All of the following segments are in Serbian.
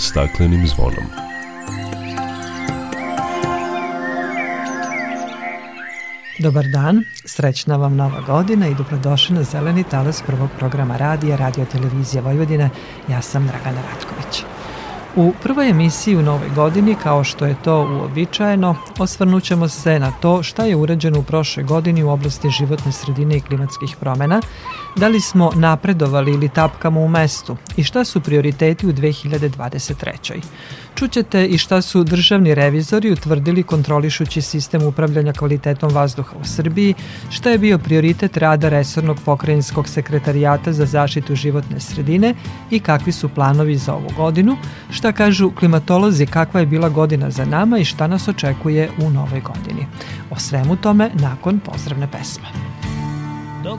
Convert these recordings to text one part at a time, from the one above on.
staklenim zvonom. Dobar dan, srećna vam nova godina i dobrodošli na zeleni talas prvog programa radija Radio Televizija Vojvodine. Ja sam Dragana Ratković. U prvoj emisiji u novoj godini, kao što je to uobičajeno, osvrnućemo se na to šta je urađeno u prošloj godini u oblasti životne sredine i klimatskih promena, da li smo napredovali ili tapkamo u mestu i šta su prioriteti u 2023. Čućete i šta su državni revizori utvrdili kontrolišući sistem upravljanja kvalitetom vazduha u Srbiji, šta je bio prioritet rada Resornog pokrajinskog sekretarijata za zaštitu životne sredine i kakvi su planovi za ovu godinu, šta kažu klimatolozi kakva je bila godina za nama i šta nas očekuje u novoj godini. O svemu tome nakon pozdravne pesme. Dok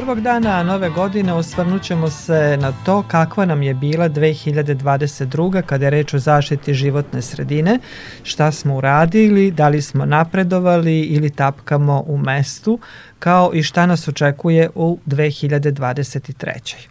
Prvog dana nove godine osvrnut ćemo se na to kakva nam je bila 2022. kada je reč o zaštiti životne sredine, šta smo uradili, da li smo napredovali ili tapkamo u mestu, kao i šta nas očekuje u 2023.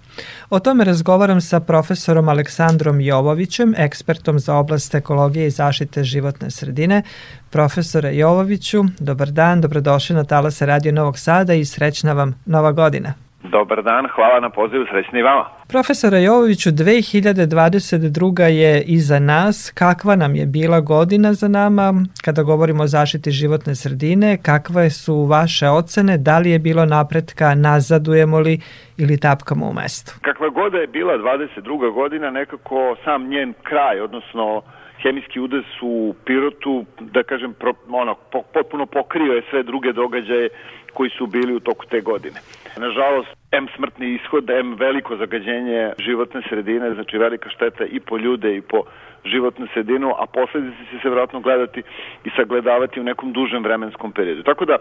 O tome razgovaram sa profesorom Aleksandrom Jovovićem, ekspertom za oblast ekologije i zaštite životne sredine. Profesore Jovoviću, dobar dan, dobrodošli na Talase Radio Novog Sada i srećna vam nova godina. Dobar dan, hvala na pozivu, srećni vama. Profesore Jovoviću, 2022. je iza nas. Kakva nam je bila godina za nama kada govorimo o zaštiti životne sredine? Kakve su vaše ocene? Da li je bilo napretka? Nazadujemo li ili tapkamo u mestu? Kakva god je bila 22. godina, nekako sam njen kraj, odnosno hemijski udes u Pirotu, da kažem, pro, ono, po, potpuno pokrio je sve druge događaje koji su bili u toku te godine. Nažalost, M smrtni ishod, M veliko zagađenje životne sredine, znači velika šteta i po ljude i po životnu sredinu, a posledice će se vjerojatno gledati i sagledavati u nekom dužem vremenskom periodu. Tako da,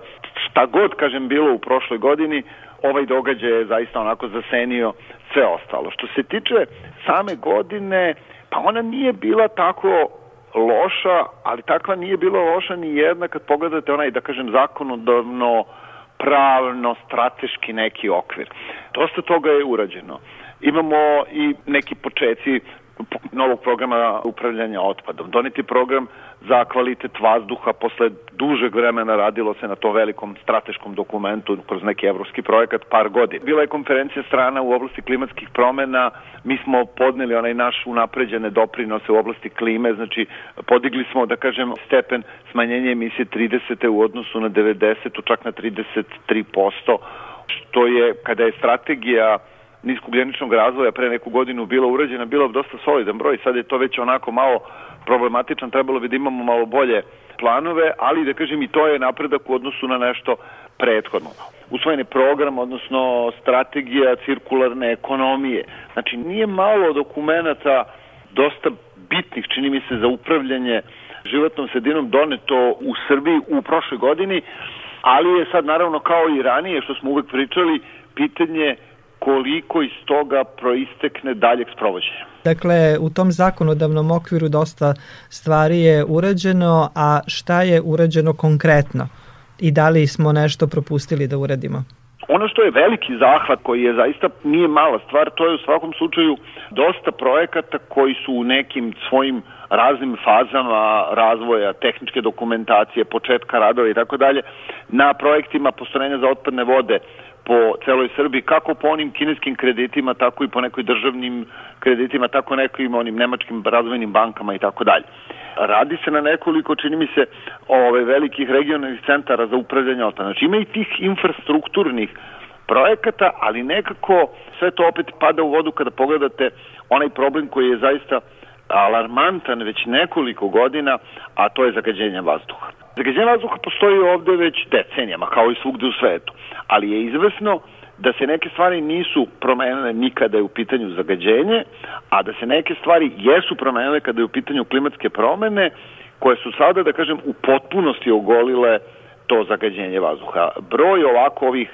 šta god, kažem, bilo u prošloj godini, ovaj događaj je zaista onako zasenio sve ostalo. Što se tiče same godine, pa ona nije bila tako loša, ali takva nije bila loša ni jedna kad pogledate onaj, da kažem, zakonodavno pravno, strateški neki okvir. Dosta toga je urađeno. Imamo i neki počeci novog programa upravljanja otpadom. Doneti program za kvalitet vazduha posle dužeg vremena radilo se na tom velikom strateškom dokumentu kroz neki evropski projekat par godina. Bila je konferencija strana u oblasti klimatskih promena, mi smo podneli onaj naš unapređene doprinose u oblasti klime, znači podigli smo, da kažem, stepen smanjenja emisije 30. u odnosu na 90. čak na 33%, što je, kada je strategija niskogljeničnog razvoja pre neku godinu bila urađena, bila dosta solidan broj, sad je to već onako malo problematičan, trebalo bi da imamo malo bolje planove, ali da kažem i to je napredak u odnosu na nešto prethodno. Usvojen je program, odnosno strategija cirkularne ekonomije. Znači nije malo dokumenta dosta bitnih, čini mi se, za upravljanje životnom sredinom doneto u Srbiji u prošloj godini, ali je sad naravno kao i ranije što smo uvek pričali, pitanje koliko iz toga proistekne daljeg sprovođenja. Dakle, u tom zakonodavnom okviru dosta stvari je urađeno, a šta je urađeno konkretno? I da li smo nešto propustili da uradimo? Ono što je veliki zahvat koji je zaista nije mala stvar, to je u svakom slučaju dosta projekata koji su u nekim svojim raznim fazama razvoja, tehničke dokumentacije, početka radova i tako dalje, na projektima postrojenja za otpadne vode po celoj Srbiji, kako po onim kineskim kreditima, tako i po nekoj državnim kreditima, tako nekim onim nemačkim razvojnim bankama i tako dalje. Radi se na nekoliko, čini mi se, ove velikih regionalnih centara za upravljanje otpadom. Znači ima i tih infrastrukturnih projekata, ali nekako sve to opet pada u vodu kada pogledate onaj problem koji je zaista alarmantan već nekoliko godina, a to je zagađenje vazduha. Zagađenje vazduha postoji ovde već decenijama, kao i svugde u svetu, ali je izvesno da se neke stvari nisu promenile nikada je u pitanju zagađenje, a da se neke stvari jesu promenile kada je u pitanju klimatske promene, koje su sada, da kažem, u potpunosti ogolile to zagađenje vazduha. Broj ovako ovih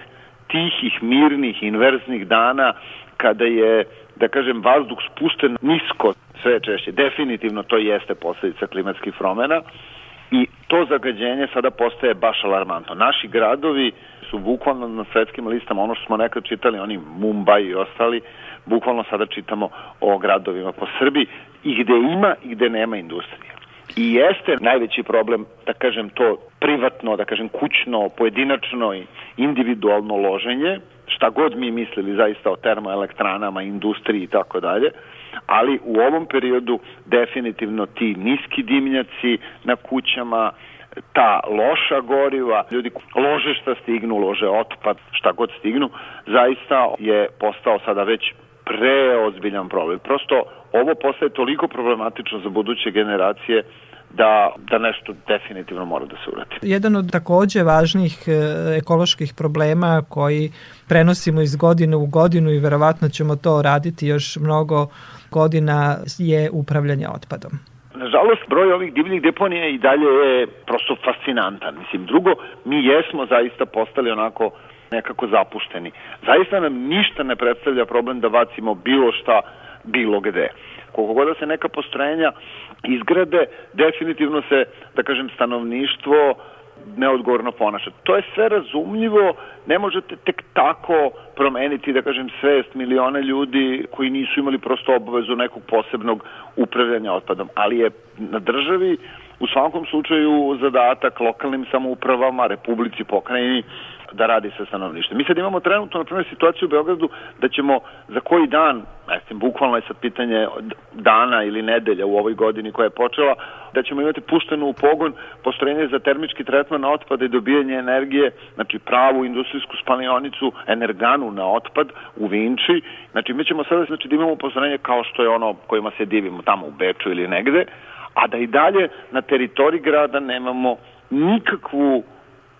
tihih, mirnih, inverznih dana kada je, da kažem, vazduh spušten nisko sve češće. Definitivno to jeste posledica klimatskih promena to zagađenje sada postaje baš alarmantno. Naši gradovi su bukvalno na svetskim listama, ono što smo nekad čitali, oni Mumbai i ostali, bukvalno sada čitamo o gradovima po Srbiji i gde ima i gde nema industrije. I jeste najveći problem, da kažem to privatno, da kažem kućno, pojedinačno i individualno loženje, šta god mi mislili zaista o termoelektranama, industriji i tako dalje, ali u ovom periodu definitivno ti niski dimnjaci na kućama, ta loša goriva, ljudi lože šta stignu, lože otpad, šta god stignu, zaista je postao sada već preozbiljan problem. Prosto ovo postaje toliko problematično za buduće generacije da, da nešto definitivno mora da se uradi. Jedan od takođe važnih e, ekoloških problema koji prenosimo iz godine u godinu i verovatno ćemo to raditi još mnogo godina je upravljanje otpadom. Nažalost, broj ovih divljih deponija i dalje je prosto fascinantan. Mislim, drugo, mi jesmo zaista postali onako nekako zapušteni. Zaista nam ništa ne predstavlja problem da bacimo bilo šta bilo gde. Koliko god da se neka postrojenja izgrade, definitivno se, da kažem, stanovništvo neodgovorno ponaša. To je sve razumljivo, ne možete tek tako promeniti, da kažem, svest miliona ljudi koji nisu imali prosto obavezu nekog posebnog upravljanja otpadom, ali je na državi u svakom slučaju zadatak lokalnim samoupravama, republici, pokrajini, da radi sa stanovništvom. Mi sad imamo trenutno, na primjer, situaciju u Beogradu da ćemo za koji dan, mislim, bukvalno je sad pitanje dana ili nedelja u ovoj godini koja je počela, da ćemo imati pušteno u pogon postrojenje za termički tretman otpada i dobijanje energije, znači pravu industrijsku spalionicu, energanu na otpad u Vinči. Znači mi ćemo sada znači, da imamo postrojenje kao što je ono kojima se divimo tamo u Beču ili negde, a da i dalje na teritoriji grada nemamo nikakvu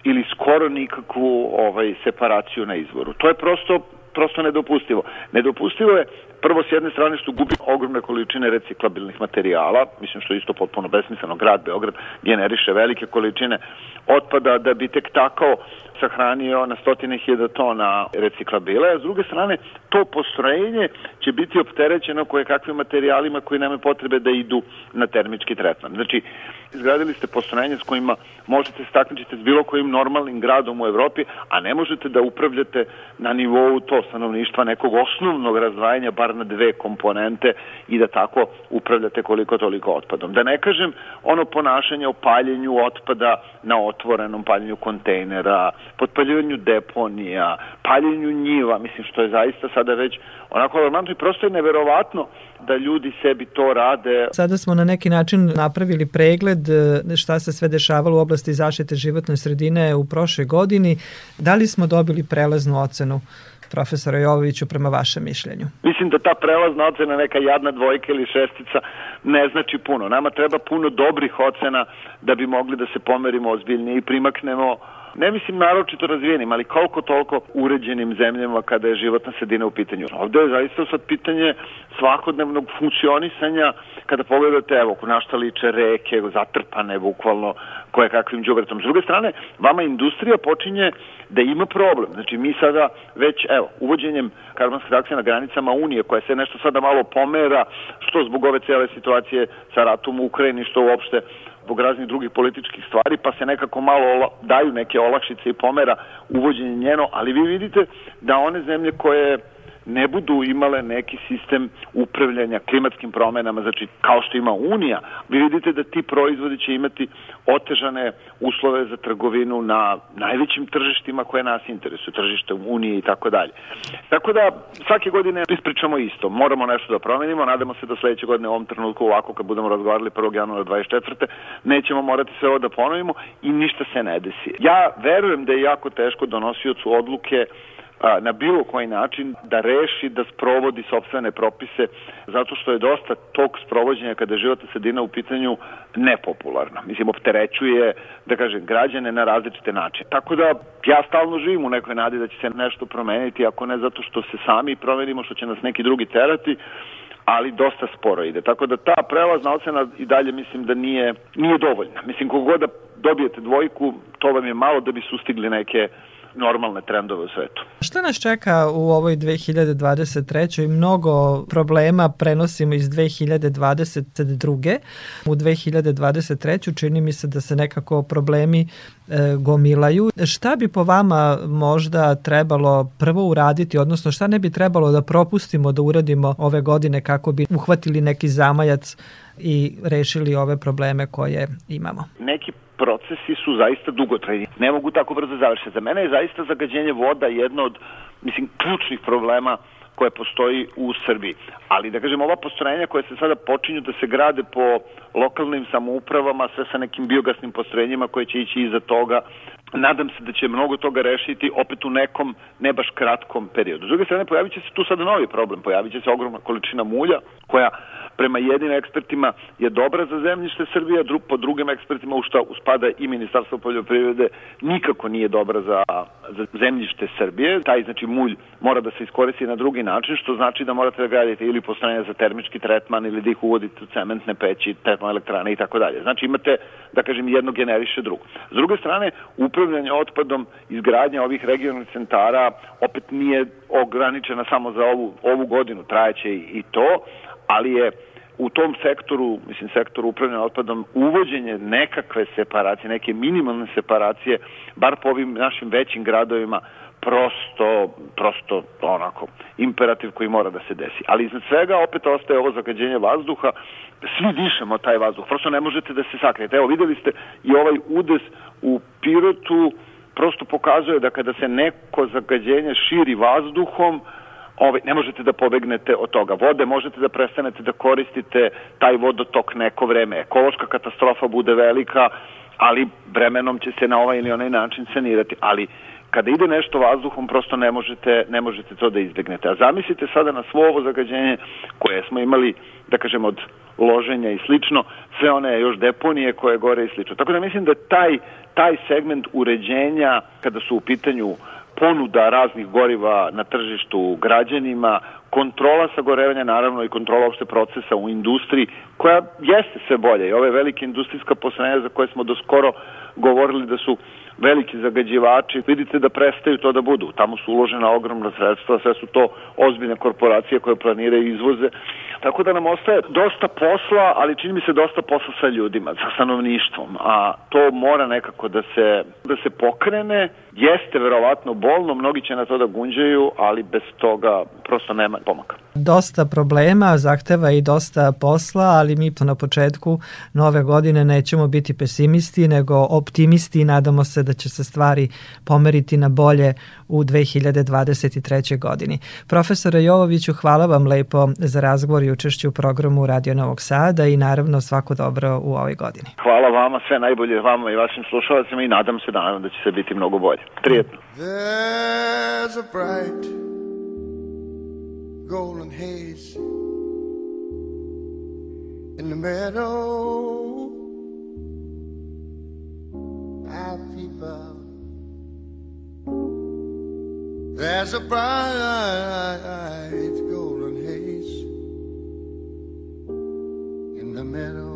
ili skoro nikakvu ovaj separaciju na izvoru. To je prosto prosto nedopustivo. Nedopustivo je prvo s jedne strane što gubi ogromne količine reciklabilnih materijala, mislim što je isto potpuno besmisleno, grad Beograd generiše velike količine otpada da bi tek takao sahranio na stotine hiljada tona reciklabila, a s druge strane to postrojenje će biti opterećeno koje kakvim materijalima koji nema potrebe da idu na termički tretman. Znači, izgradili ste postrojenje s kojima možete stakničiti s bilo kojim normalnim gradom u Evropi, a ne možete da upravljate na nivou to stanovništva nekog osnovnog razdvajanja bar na dve komponente i da tako upravljate koliko toliko otpadom. Da ne kažem ono ponašanje o paljenju otpada na otvorenom paljenju kontejnera, potpaljivanju deponija, paljenju njiva, mislim što je zaista sada već onako alarmantno i prosto je neverovatno da ljudi sebi to rade. Sada smo na neki način napravili pregled e, šta se sve dešavalo u oblasti zaštite životne sredine u prošle godini. Da li smo dobili prelaznu ocenu profesora Jovoviću prema vašem mišljenju? Mislim da ta prelazna ocena neka jadna dvojka ili šestica ne znači puno. Nama treba puno dobrih ocena da bi mogli da se pomerimo ozbiljnije i primaknemo ne mislim naročito razvijenim, ali koliko toliko uređenim zemljama kada je životna sredina u pitanju. Ovde je zaista sad pitanje svakodnevnog funkcionisanja kada pogledate, evo, na šta liče reke, zatrpane bukvalno koje kakvim džubretom. S druge strane, vama industrija počinje da ima problem. Znači mi sada već, evo, uvođenjem karbonske takse na granicama Unije, koja se nešto sada malo pomera, što zbog ove cele situacije sa ratom u Ukrajini, što uopšte zbog raznih drugih političkih stvari, pa se nekako malo daju neke olakšice i pomera uvođenje njeno, ali vi vidite da one zemlje koje ne budu imale neki sistem upravljanja klimatskim promenama, znači kao što ima Unija, vi vidite da ti proizvodi će imati otežane uslove za trgovinu na najvećim tržištima koje nas interesuju, tržište Unije i tako dalje. Tako da svake godine ispričamo isto, moramo nešto da promenimo, nadamo se da sledeće godine u ovom trenutku ovako kad budemo razgovarali 1. januara 24. nećemo morati sve ovo da ponovimo i ništa se ne desi. Ja verujem da je jako teško donosiocu odluke na bilo koji način da reši da sprovodi sobstvene propise zato što je dosta tog sprovođenja kada je životna sredina u pitanju nepopularna. Mislim, opterećuje, da kažem, građane na različite načine. Tako da ja stalno živim u nekoj nadi da će se nešto promeniti, ako ne zato što se sami promenimo, što će nas neki drugi terati, ali dosta sporo ide. Tako da ta prelazna ocena i dalje mislim da nije, nije dovoljna. Mislim, kogod da dobijete dvojku, to vam je malo da bi sustigli neke normalne trendove u svetu. Šta nas čeka u ovoj 2023. Mnogo problema prenosimo iz 2022. U 2023. čini mi se da se nekako problemi e, gomilaju. Šta bi po vama možda trebalo prvo uraditi, odnosno šta ne bi trebalo da propustimo da uradimo ove godine kako bi uhvatili neki zamajac i rešili ove probleme koje imamo? Neki procesi su zaista dugotrajni. Ne mogu tako brzo završiti. Za mene je zaista zagađenje voda jedno od, mislim, ključnih problema koje postoji u Srbiji. Ali da kažem, ova postrojenja koje se sada počinju da se grade po lokalnim samoupravama, sve sa nekim biogasnim postrojenjima koje će ići iza toga, nadam se da će mnogo toga rešiti opet u nekom ne baš kratkom periodu. S druge strane, pojavit će se tu sada novi problem, pojavit će se ogromna količina mulja koja prema jednim ekspertima je dobra za zemljište Srbije, a po drugim ekspertima u šta uspada i Ministarstvo poljoprivrede nikako nije dobra za, za zemljište Srbije. Taj znači mulj mora da se iskoristi na drugi način, što znači da morate da gradite ili postrojenja za termički tretman ili da ih uvodite u cementne peći, termoelektrane i tako dalje. Znači imate, da kažem, jedno generiše drugo. S druge strane, upravljanje otpadom, izgradnja ovih regionalnih centara opet nije ograničena samo za ovu, ovu godinu, trajeće i to, ali je u tom sektoru, mislim sektoru upravljanja otpadom, uvođenje nekakve separacije, neke minimalne separacije, bar po ovim našim većim gradovima, prosto, prosto onako, imperativ koji mora da se desi. Ali iznad svega opet ostaje ovo zagađenje vazduha, svi dišemo taj vazduh, prosto ne možete da se sakrijete. Evo, videli ste i ovaj udes u Pirotu, prosto pokazuje da kada se neko zagađenje širi vazduhom, ovaj, ne možete da pobegnete od toga. Vode možete da prestanete da koristite taj vodotok neko vreme. Ekološka katastrofa bude velika, ali vremenom će se na ovaj ili onaj način sanirati. Ali kada ide nešto vazduhom, prosto ne možete, ne možete to da izbegnete. A zamislite sada na svo ovo zagađenje koje smo imali, da kažem, od loženja i slično, sve one još deponije koje gore i slično. Tako da mislim da taj, taj segment uređenja, kada su u pitanju ponuda raznih goriva na tržištu građanima, kontrola sagorevanja, naravno i kontrola opšte procesa u industriji, koja jeste sve bolje. I ove velike industrijska postrojenja za koje smo do skoro govorili da su veliki zagađivači, vidite da prestaju to da budu. Tamo su uložena ogromna sredstva, sve su to ozbiljne korporacije koje planiraju izvoze. Tako da nam ostaje dosta posla, ali čini mi se dosta posla sa ljudima, sa stanovništvom, a to mora nekako da se, da se pokrene. Jeste verovatno bolno, mnogi će na to da gunđaju, ali bez toga prosto nema pomaka. Dosta problema, zahteva i dosta posla, ali mi to na početku nove godine nećemo biti pesimisti, nego optimisti i nadamo se da će se stvari pomeriti na bolje u 2023. godini. Profesore Jovoviću, hvala vam lepo za razgovor i učešću u programu Radio Novog Sada i naravno svako dobro u ovoj godini. Hvala vama, sve najbolje vama i vašim slušalacima i nadam se da naravno da će se biti mnogo bolje. Prijetno. There's a bright golden haze in the meadow I fever There's a bright golden haze in the meadow.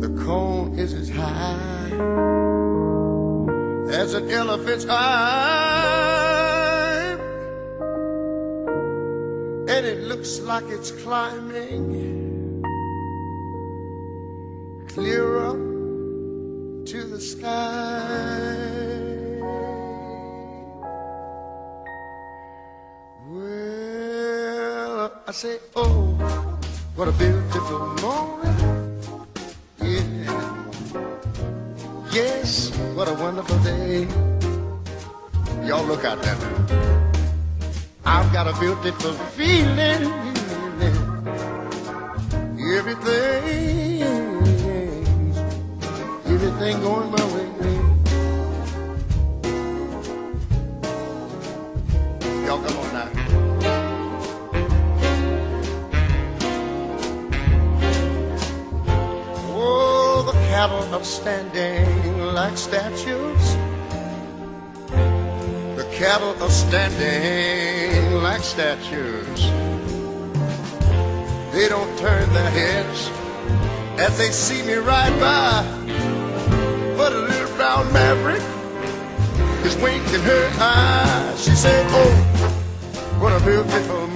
The cone is as high as an elephant's eye, and it looks like it's climbing clearer to the sky. Well, I say, oh, what a beautiful morning. Yeah. Yes, what a wonderful day. Y'all look out there. I've got a beautiful feeling. Everything standing like statues. The cattle are standing like statues. They don't turn their heads as they see me ride by. But a little brown maverick is winking her eyes. She said, Oh, what a beautiful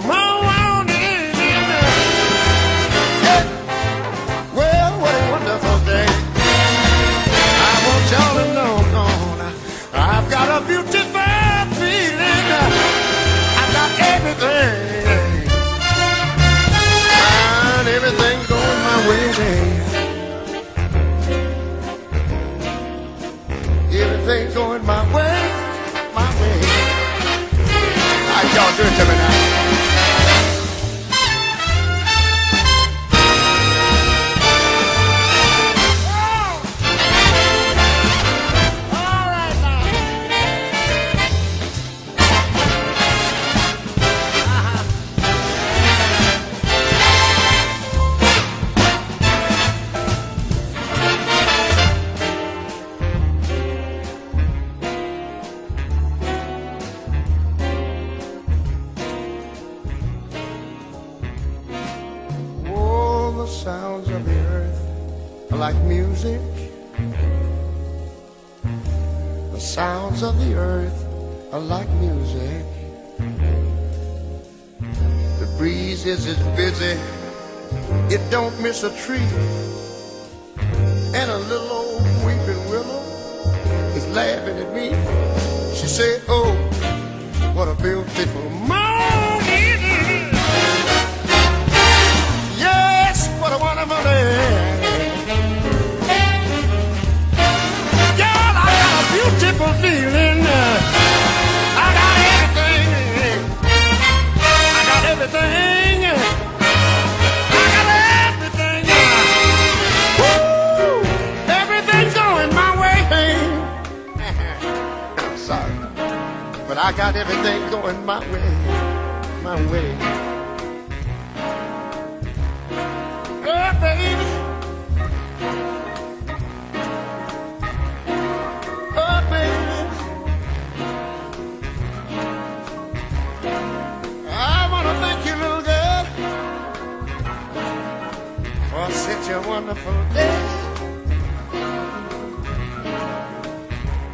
But I got everything going my way, my way. Oh, baby. Oh, baby. I want to thank you, little girl, for such a wonderful day.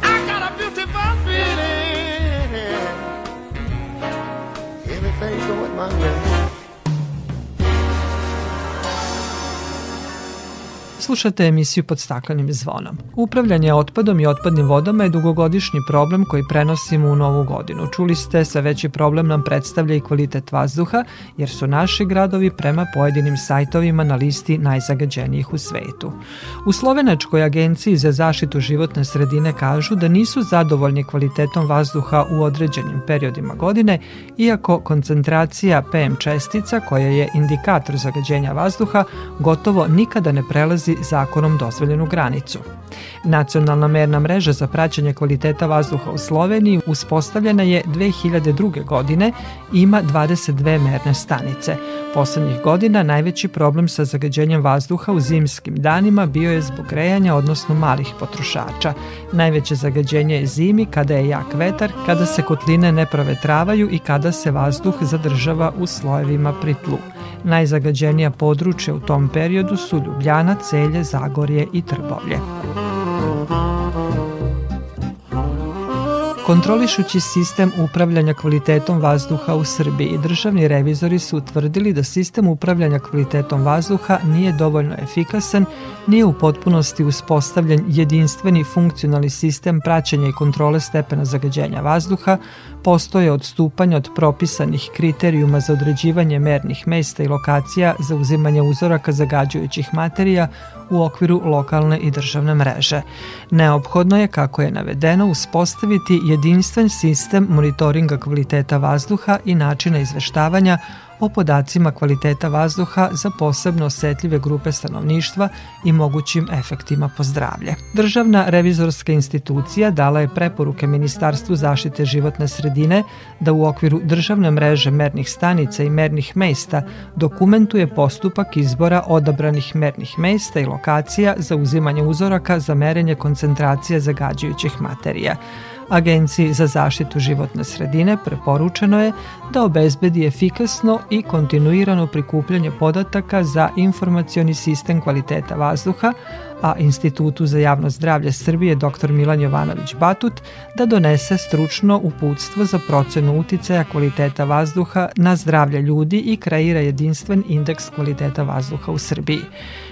I got a beautiful feeling. My way. Slušate emisiju pod staklenim zvonom. Upravljanje otpadom i otpadnim vodama je dugogodišnji problem koji prenosimo u novu godinu. Čuli ste, sve veći problem nam predstavlja i kvalitet vazduha, jer su naši gradovi prema pojedinim sajtovima na listi najzagađenijih u svetu. U Slovenačkoj agenciji za zaštitu životne sredine kažu da nisu zadovoljni kvalitetom vazduha u određenim periodima godine, iako koncentracija PM čestica, koja je indikator zagađenja vazduha, gotovo nikada ne prelazi zakonom dozvoljenu granicu. Nacionalna merna mreža za praćenje kvaliteta vazduha u Sloveniji uspostavljena je 2002. godine i ima 22 merne stanice. Poslednjih godina najveći problem sa zagađenjem vazduha u zimskim danima bio je zbog grejanja, odnosno malih potrošača. Najveće zagađenje je zimi kada je jak vetar, kada se kotline ne provetravaju i kada se vazduh zadržava u slojevima pri tlu. Najzagađenija područja u tom periodu su Ljubljana, Celje, Zagorje i Trbovlje. Kontrolišući sistem upravljanja kvalitetom vazduha u Srbiji, državni revizori su utvrdili da sistem upravljanja kvalitetom vazduha nije dovoljno efikasan, nije u potpunosti uspostavljen jedinstveni funkcionalni sistem praćenja i kontrole stepena zagađenja vazduha, postoje odstupanja od propisanih kriterijuma za određivanje mernih mesta i lokacija za uzimanje uzoraka zagađujućih materija u okviru lokalne i državne mreže. Neophodno je, kako je navedeno, uspostaviti jedinstven sistem monitoringa kvaliteta vazduha i načina izveštavanja o podacima kvaliteta vazduha za posebno osetljive grupe stanovništva i mogućim efektima po zdravlje. Državna revizorska institucija dala je preporuke Ministarstvu zaštite životne sredine da u okviru državne mreže mernih stanica i mernih mesta dokumentuje postupak izbora odabranih mernih mesta i lokacija za uzimanje uzoraka za merenje koncentracije zagađujućih materija. Agenciji za zaštitu životne sredine preporučeno je da obezbedi efikasno i kontinuirano prikupljanje podataka za informacioni sistem kvaliteta vazduha, a Institutu za javno zdravlje Srbije dr. Milan Jovanović Batut da donese stručno uputstvo za procenu uticaja kvaliteta vazduha na zdravlje ljudi i kreira jedinstven indeks kvaliteta vazduha u Srbiji.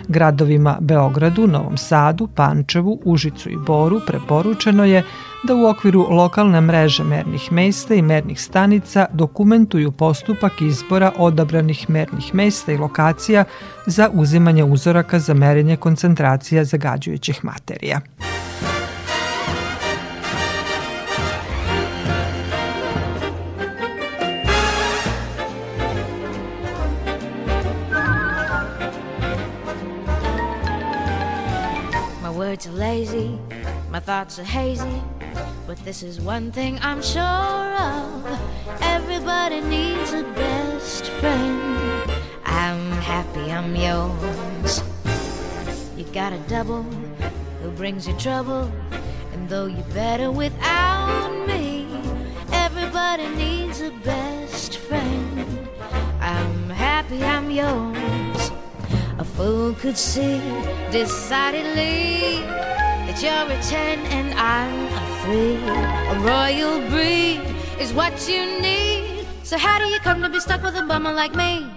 Gradovima Beogradu, Novom Sadu, Pančevu, Užicu i Boru preporučeno je da u okviru lokalne mreže mernih mesta i mernih stanica dokumentuju postupak izbora odabranih mernih mesta i lokacija za uzimanje uzoraka za merenje koncentracija zagađujućih materija. My thoughts are hazy. But this is one thing I'm sure of everybody needs a best friend. I'm happy I'm yours. You got a double who brings you trouble, and though you're better without me, everybody needs a best friend. I'm happy I'm yours. A fool could see decidedly you're a 10 and I'm a 3. A royal breed is what you need. So, how do you come to be stuck with a bummer like me?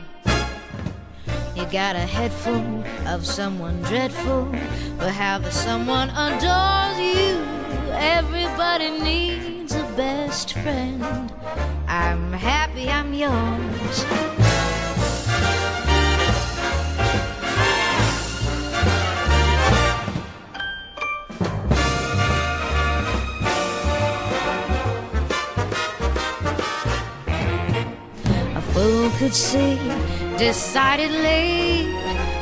You got a head full of someone dreadful, but how the someone adores you. Everybody needs a best friend. I'm happy I'm yours. Fool could see decidedly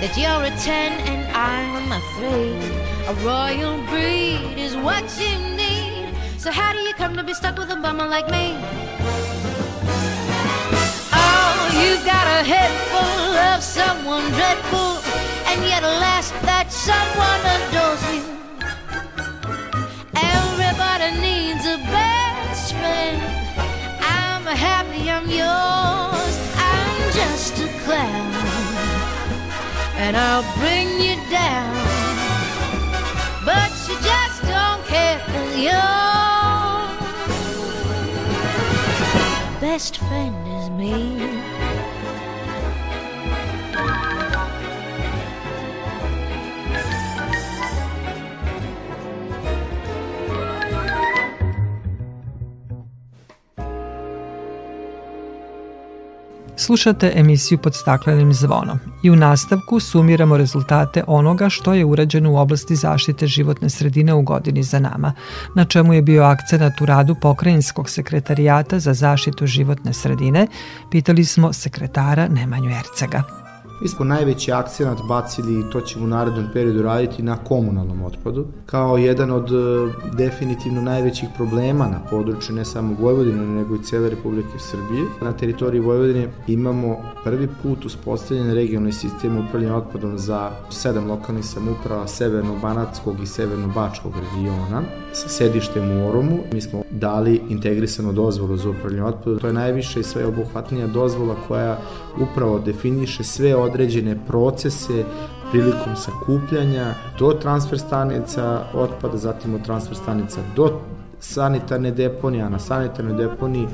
that you're a 10 and I'm a 3. A royal breed is what you need. So, how do you come to be stuck with a bummer like me? Oh, you've got a head full of someone dreadful, and yet, alas, that someone adores you. Everybody needs a best friend. I'm happy I'm yours. Clown. and I'll bring you down. But you just don't care cause your best friend is me. Slušate emisiju pod staklenim zvonom i u nastavku sumiramo rezultate onoga što je urađeno u oblasti zaštite životne sredine u godini za nama, na čemu je bio akcenat u radu Pokrajinskog sekretarijata za zaštitu životne sredine, pitali smo sekretara Nemanju Ercega. Mi smo najveći akcenat bacili i to ćemo u narednom periodu raditi na komunalnom otpadu, kao jedan od e, definitivno najvećih problema na području ne samo Vojvodine, nego i cele Republike Srbije. Na teritoriji Vojvodine imamo prvi put uspostavljen regionalni sistem upravljanja otpadom za sedam lokalnih samuprava Severno-Banatskog i Severno-Bačkog regiona sa sedištem u Oromu. Mi smo dali integrisanu dozvolu za upravljanje otpadom. To je najviše i sve obuhvatnija dozvola koja upravo definiše sve određene procese prilikom sakupljanja do transfer stanica otpada, zatim od transfer stanica do sanitarne deponije, a na sanitarnoj deponiji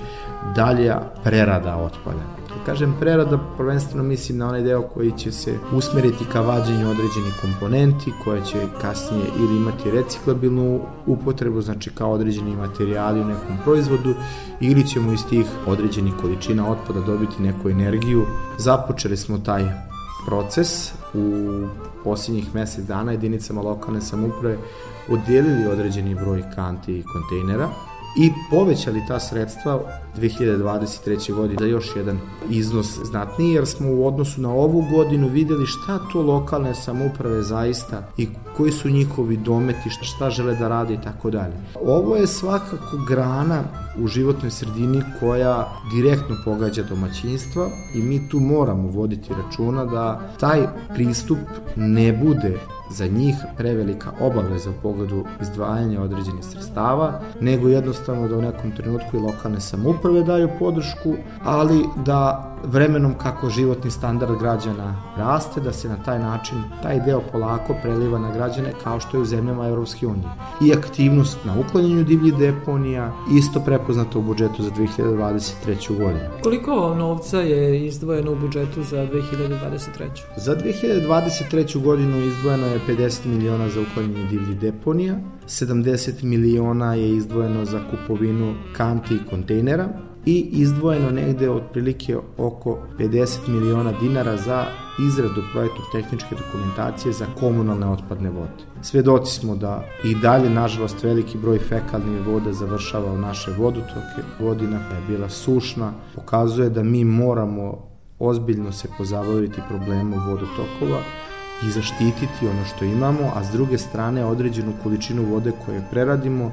dalja prerada otpada. Kad kažem prerada, prvenstveno mislim na onaj deo koji će se usmeriti ka vađenju određenih komponenti, koje će kasnije ili imati reciklabilnu upotrebu, znači kao određeni materijali u nekom proizvodu, ili ćemo iz tih određenih količina otpada dobiti neku energiju. Započeli smo taj proces u posljednjih mesec dana jedinicama lokalne samuprave odjelili određeni broj kanti i kontejnera i povećali ta sredstva 2023. godine za još jedan iznos znatniji, jer smo u odnosu na ovu godinu videli šta to lokalne samouprave zaista i koji su njihovi dometi, šta žele da rade i tako dalje. Ovo je svakako grana u životnoj sredini koja direktno pogađa domaćinstva i mi tu moramo voditi računa da taj pristup ne bude za njih prevelika obaveza u pogledu izdvajanja određenih sredstava, nego jednostavno da u nekom trenutku i lokalne samouprave daju podršku, ali da vremenom kako životni standard građana raste, da se na taj način taj deo polako preliva na građane kao što je u zemljama Europske unije. I aktivnost na uklanjanju divlji deponija isto prepoznata u budžetu za 2023. godinu. Koliko novca je izdvojeno u budžetu za 2023. Za 2023. godinu izdvojeno je 50 miliona za uklanjanje divljih deponija, 70 miliona je izdvojeno za kupovinu kanti i kontejnera, i izdvojeno negde otprilike oko 50 miliona dinara za izradu projektu tehničke dokumentacije za komunalne otpadne vode. Svedoci smo da i dalje, nažalost, veliki broj fekalnih voda završava u naše vodotoke. Godina je bila sušna, pokazuje da mi moramo ozbiljno se pozabaviti problemom vodotokova i zaštititi ono što imamo, a s druge strane određenu količinu vode koje preradimo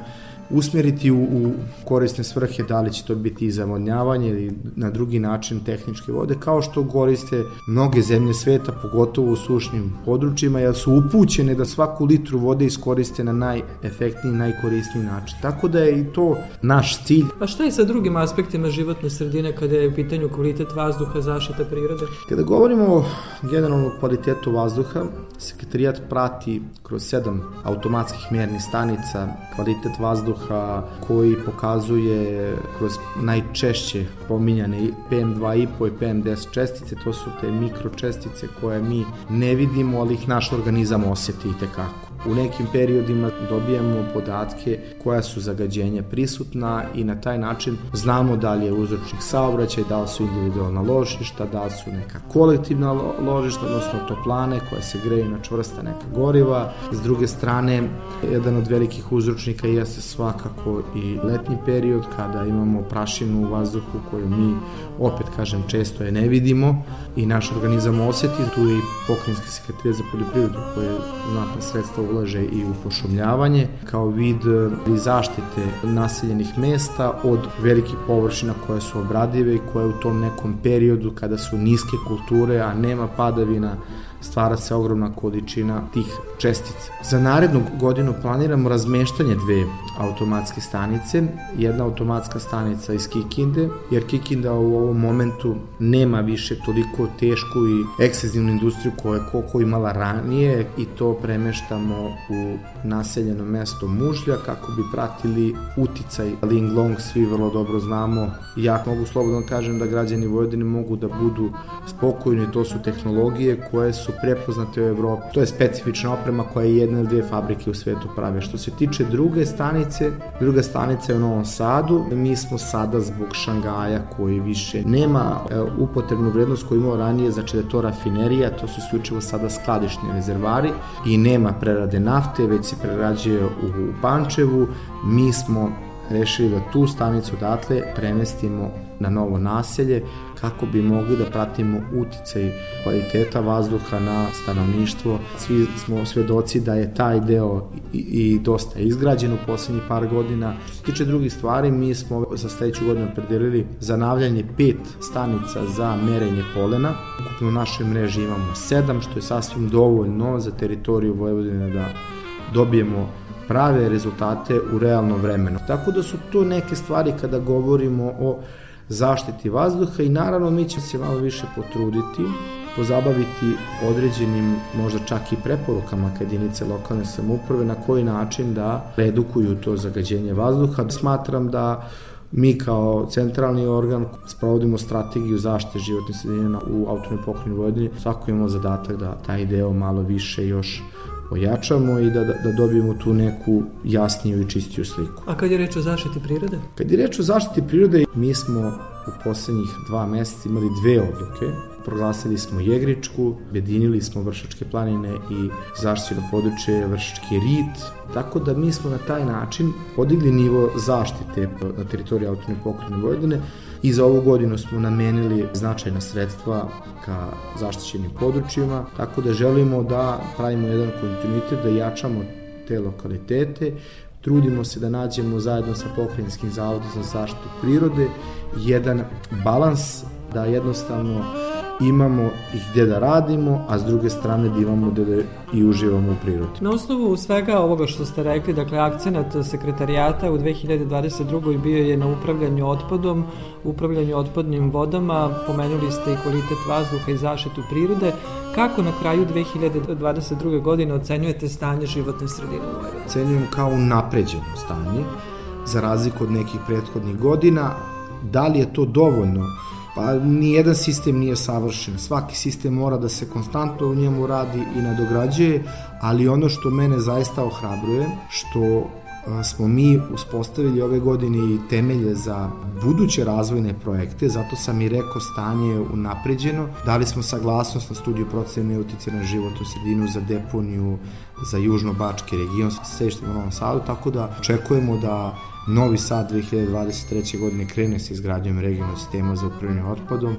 usmjeriti u, u korisne svrhe, da li će to biti i zavodnjavanje ili na drugi način tehničke vode, kao što koriste mnoge zemlje sveta, pogotovo u sušnim područjima, jer su upućene da svaku litru vode iskoriste na najefektniji, najkorisniji način. Tako da je i to naš cilj. A šta je sa drugim aspektima životne sredine kada je u pitanju kvalitet vazduha, zaštita prirode? Kada govorimo o generalnom kvalitetu vazduha, sekretarijat prati kroz sedam automatskih mjernih stanica kvalitet vazduha vazduha koji pokazuje kroz najčešće pominjane PM2,5 i PM10 čestice, to su te mikročestice koje mi ne vidimo, ali ih naš organizam oseti i tekako. U nekim periodima dobijamo podatke koja su zagađenja prisutna i na taj način znamo da li je uzročnik saobraćaj, da li su individualna ložišta, da li su neka kolektivna ložišta, odnosno toplane koje se greju na čvrsta neka goriva. S druge strane, jedan od velikih uzročnika jeste svakako i letnji period kada imamo prašinu u vazduhu koju mi, opet kažem, često je ne vidimo i naš organizam oseti. Tu je i pokrinjski sekretar za poljoprivredu koje znatna sredstva ulaže i u pošumljavanje kao vid e, i zaštite naseljenih mesta od velikih površina koje su obradive i koje u tom nekom periodu kada su niske kulture, a nema padavina, stvara se ogromna količina tih čestica. Za narednu godinu planiramo razmeštanje dve automatske stanice. Jedna automatska stanica iz Kikinde, jer Kikinda u ovom momentu nema više toliko tešku i ekscesivnu industriju koju je Koko imala ranije i to premeštamo u naseljeno mesto Mužlja kako bi pratili uticaj Ling Long, svi vrlo dobro znamo. Ja mogu slobodno da kažem da građani Vojvodine mogu da budu spokojni, to su tehnologije koje su prepoznate u Evropi. To je specifična oprema koja je jedna ili dve fabrike u svetu prave. Što se tiče druge stanice, druga stanica je u Novom Sadu. Mi smo sada zbog Šangaja koji više nema e, upotrebnu vrednost koju imao ranije, znači da je to rafinerija, to su isključivo sada skladišni rezervari i nema prerade nafte, već se prerađuje u Pančevu. Mi smo rešili da tu stanicu odatle premestimo na novo naselje kako bi mogli da pratimo uticaj kvaliteta vazduha na stanovništvo. Svi smo svedoci da je taj deo i, i dosta izgrađen u poslednjih par godina. Što se tiče drugih stvari, mi smo za sledeću godinu predelili zanavljanje pet stanica za merenje polena. Ukupno u našoj mreži imamo sedam, što je sasvim dovoljno za teritoriju Vojvodine da dobijemo prave rezultate u realnom vremenu. Tako da su to neke stvari kada govorimo o zaštiti vazduha i naravno mi ćemo se malo više potruditi pozabaviti određenim možda čak i preporukama kad jedinice lokalne samuprave na koji način da redukuju to zagađenje vazduha. Smatram da mi kao centralni organ sprovodimo strategiju zaštite životne sredine u autonomnoj pokrajini Vojvodini. Svako imamo zadatak da taj deo malo više još ojačamo i da, da, da dobijemo tu neku jasniju i čistiju sliku. A kad je reč o zaštiti prirode? Kad je reč o zaštiti prirode, mi smo u poslednjih dva meseca imali dve odluke. Proglasili smo Jegričku, bedinili smo Vršačke planine i zaštićeno područje Vršački rit, tako da mi smo na taj način podigli nivo zaštite na teritoriji autonomne pokrajine Vojvodine i za ovu godinu smo namenili značajna sredstva ka zaštićenim područjima, tako da želimo da pravimo jedan kontinuitet, da jačamo te lokalitete, trudimo se da nađemo zajedno sa Pokrajinskim zavodom za zaštitu prirode jedan balans da jednostavno imamo i gde da radimo, a s druge strane da imamo gde da i uživamo u prirodi. Na osnovu svega ovoga što ste rekli, dakle akcenat sekretarijata u 2022. bio je na upravljanju otpadom, upravljanju otpadnim vodama, pomenuli ste i kvalitet vazduha i zaštitu prirode. Kako na kraju 2022. godine ocenjujete stanje životne sredine u Vojvodini? Ocenjujem kao napređeno stanje, za razliku od nekih prethodnih godina. Da li je to dovoljno? Pa nijedan sistem nije savršen, svaki sistem mora da se konstantno u njemu radi i nadograđuje, ali ono što mene zaista ohrabruje, što smo mi uspostavili ove godine i temelje za buduće razvojne projekte, zato sam i rekao stanje unapređeno. Dali smo saglasnost na studiju procene utice na životnu sredinu za deponiju za Južno-Bački region sa sedištem u Novom Sadu, tako da očekujemo da Novi Sad 2023. godine krene sa izgradnjom regionalnog sistema za upravljanje otpadom.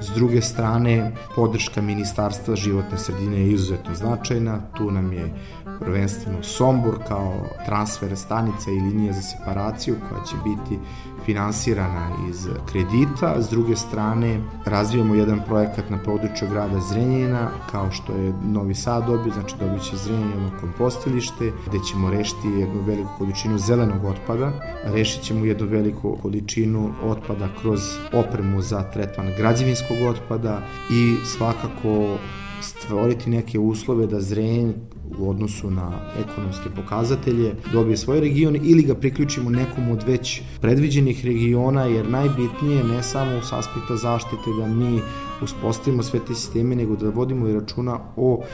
S druge strane, podrška Ministarstva životne sredine je izuzetno značajna. Tu nam je prvenstveno Sombor kao transfer stanica i linija za separaciju koja će biti finansirana iz kredita, s druge strane razvijamo jedan projekat na području grada Zrenjina, kao što je Novi Sad dobio, znači dobit će Zrenjino kompostilište, gde ćemo rešiti jednu veliku količinu zelenog otpada, rešit ćemo jednu veliku količinu otpada kroz opremu za tretman građevinskog otpada i svakako stvoriti neke uslove da Zrenj u odnosu na ekonomske pokazatelje dobije svoj region ili ga priključimo nekom od već predviđenih regiona jer najbitnije ne samo s aspekta zaštite da mi uspostavimo sve te sisteme nego da vodimo i računa o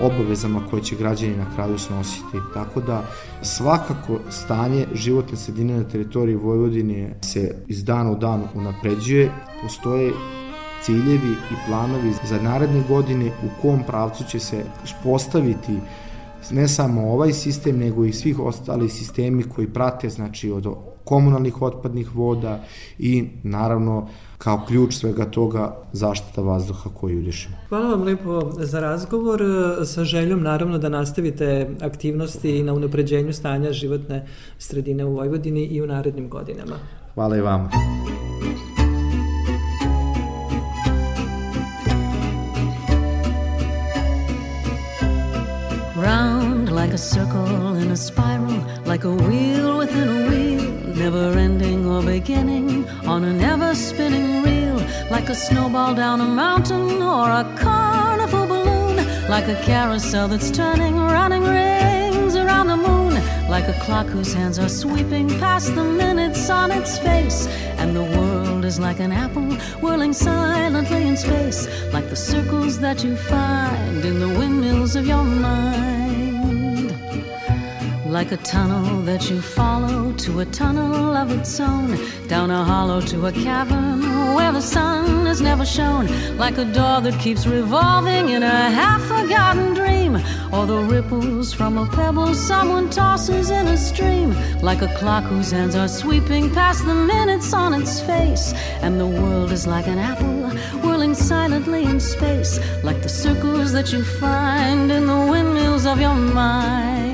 obavezama koje će građani na kraju snositi. Tako da svakako stanje životne sredine na teritoriji Vojvodine se iz dana u dan unapređuje, postoje ciljevi i planovi za naredne godine u kom pravcu će se uspostaviti ne samo ovaj sistem, nego i svih ostali sistemi koji prate, znači od komunalnih otpadnih voda i naravno kao ključ svega toga zaštita vazduha koju udišemo. Hvala vam lepo za razgovor sa željom naravno da nastavite aktivnosti na unapređenju stanja životne sredine u Vojvodini i u narednim godinama. Hvala i vama. Circle in a spiral, like a wheel within a wheel, never ending or beginning, on an ever spinning reel, like a snowball down a mountain or a carnival balloon, like a carousel that's turning, running rings around the moon, like a clock whose hands are sweeping past the minutes on its face, and the world is like an apple whirling silently in space, like the circles that you find in the windmills of your mind. Like a tunnel that you follow to a tunnel of its own, down a hollow to a cavern where the sun has never shone. Like a door that keeps revolving in a half forgotten dream, or the ripples from a pebble someone tosses in a stream. Like a clock whose hands are sweeping past the minutes on its face, and the world is like an apple whirling silently in space, like the circles that you find in the windmills of your mind.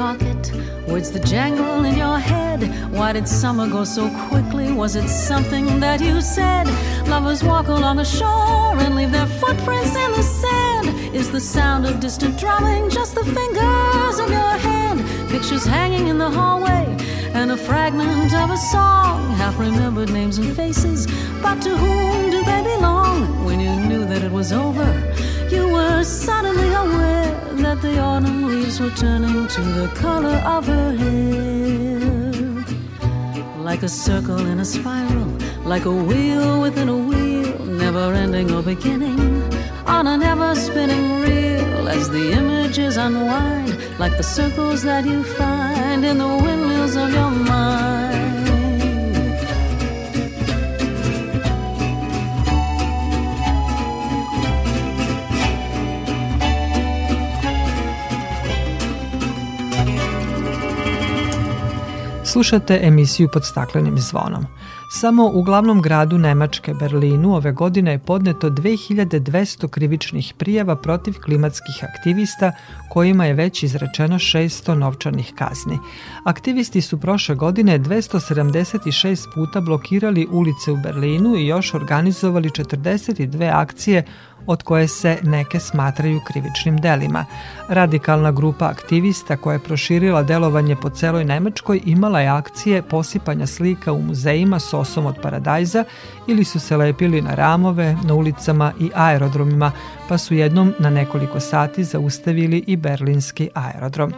Pocket? Words the jangle in your head? Why did summer go so quickly? Was it something that you said? Lovers walk along the shore and leave their footprints in the sand. Is the sound of distant drumming just the fingers of your hand? Pictures hanging in the hallway and a fragment of a song. Half remembered names and faces, but to whom do they belong? When you knew that it was over, you were suddenly the autumn leaves were turning to the color of her hair. Like a circle in a spiral, like a wheel within a wheel, never ending or beginning, on an ever spinning reel as the images unwind, like the circles that you find in the windmills of your mind. Slušate emisiju pod staklenim zvonom. Samo u glavnom gradu Nemačke, Berlinu, ove godine je podneto 2200 krivičnih prijava protiv klimatskih aktivista kojima je već izrečeno 600 novčanih kazni. Aktivisti su prošle godine 276 puta blokirali ulice u Berlinu i još organizovali 42 akcije od koje se neke smatraju krivičnim delima. Radikalna grupa aktivista koja je proširila delovanje po celoj Nemačkoj imala je akcije posipanja slika u muzejima sosom od paradajza ili su se lepili na ramove, na ulicama i aerodromima, pa su jednom na nekoliko sati zaustavili i berlinski aerodrom.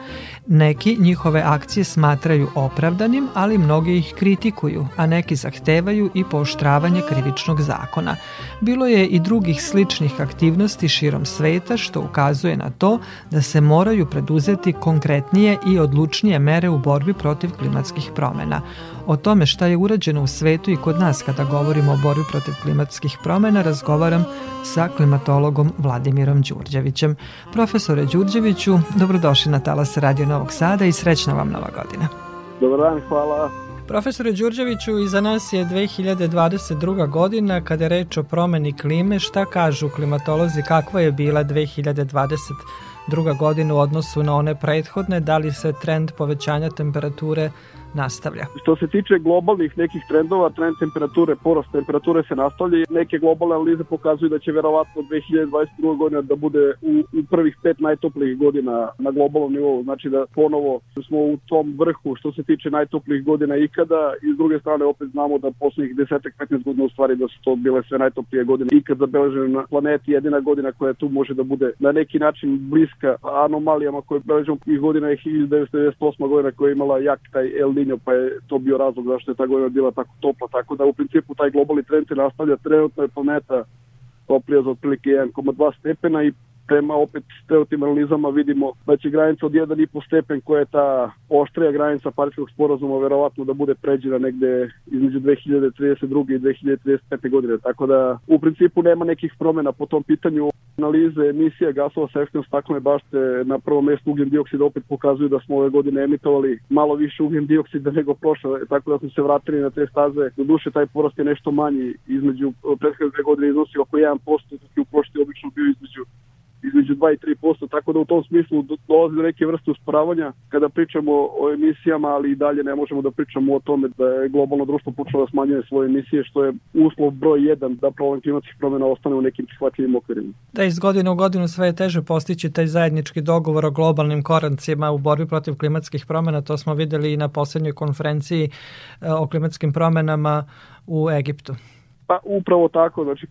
Neki njihove akcije smatraju opravdanim, ali mnogi ih kritikuju, a neki zahtevaju i pooštravanje krivičnog zakona. Bilo je i drugih sličnih aktivnosti širom sveta što ukazuje na to da se moraju preduzeti konkretnije i odlučnije mere u borbi protiv klimatskih promena. O tome šta je urađeno u svetu i kod nas kada govorimo o borbi protiv klimatskih promena razgovaram sa klimatologom Vladimirom Đurđevićem. Profesore Đurđeviću, dobrodošli na Talas Radio Novog Sada i srećna vam nova godina. Dobar dan, hvala. Profesore Đurđeviću, iza nas je 2022. godina kada je reč o promeni klime. Šta kažu klimatolozi, kakva je bila 2022. godina u odnosu na one prethodne? Da li se trend povećanja temperature nastavlja. Što se tiče globalnih nekih trendova, trend temperature, porast temperature se nastavlja. Neke globalne analize pokazuju da će verovatno 2022. godina da bude u, u prvih pet najtoplijih godina na globalnom nivou. Znači da ponovo smo u tom vrhu što se tiče najtoplijih godina ikada i s druge strane opet znamo da poslednjih 10-15 godina u stvari da su to bile sve najtoplije godine ikad zabeležene na planeti. Jedina godina koja tu može da bude na neki način bliska anomalijama koje beležimo iz godina je 1998. godina koja je imala jak taj El Niño, pa je to bio razlog zašto je ta godina bila tako topla, tako da u principu taj globalni trend se nastavlja, trenutno je planeta toplija za otprilike 1,2 stepena i prema opet stereotim analizama vidimo da će granica od 1,5 stepen koja je ta oštrija granica Parijskog sporazuma verovatno da bude pređena negde između 2032. i 2035. godine. Tako da u principu nema nekih promena po tom pitanju analize emisija gasova sa efektom staklene bašte na prvom mestu ugljen dioksida opet pokazuju da smo ove godine emitovali malo više ugljen dioksida nego prošle, tako da smo se vratili na te staze. Do duše taj porast je nešto manji između prethodne dve godine iznosi oko 1%, dok je u prošli obično bio između između 2 i 3%, tako da u tom smislu dolazi do neke vrste usporavanja kada pričamo o emisijama, ali i dalje ne možemo da pričamo o tome da je globalno društvo počelo da smanjuje svoje emisije, što je uslov broj 1 da problem klimatskih promjena ostane u nekim prihvatljivim okvirima. Da iz godine u godinu sve je teže postići taj zajednički dogovor o globalnim korancima u borbi protiv klimatskih promjena, to smo videli i na poslednjoj konferenciji e, o klimatskim promenama u Egiptu. Pa upravo tako, znači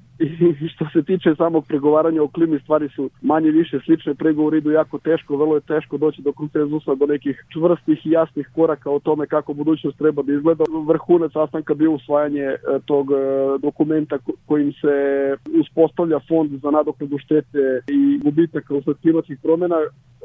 što se tiče samog pregovaranja o klimi stvari su manje više slične, pregovori idu jako teško, vrlo je teško doći do konsenzusa, do nekih čvrstih i jasnih koraka o tome kako budućnost treba da izgleda. Vrhunac sastanka bio usvajanje e, tog e, dokumenta kojim se uspostavlja fond za nadoknadu štete i gubitaka usled klimatskih promena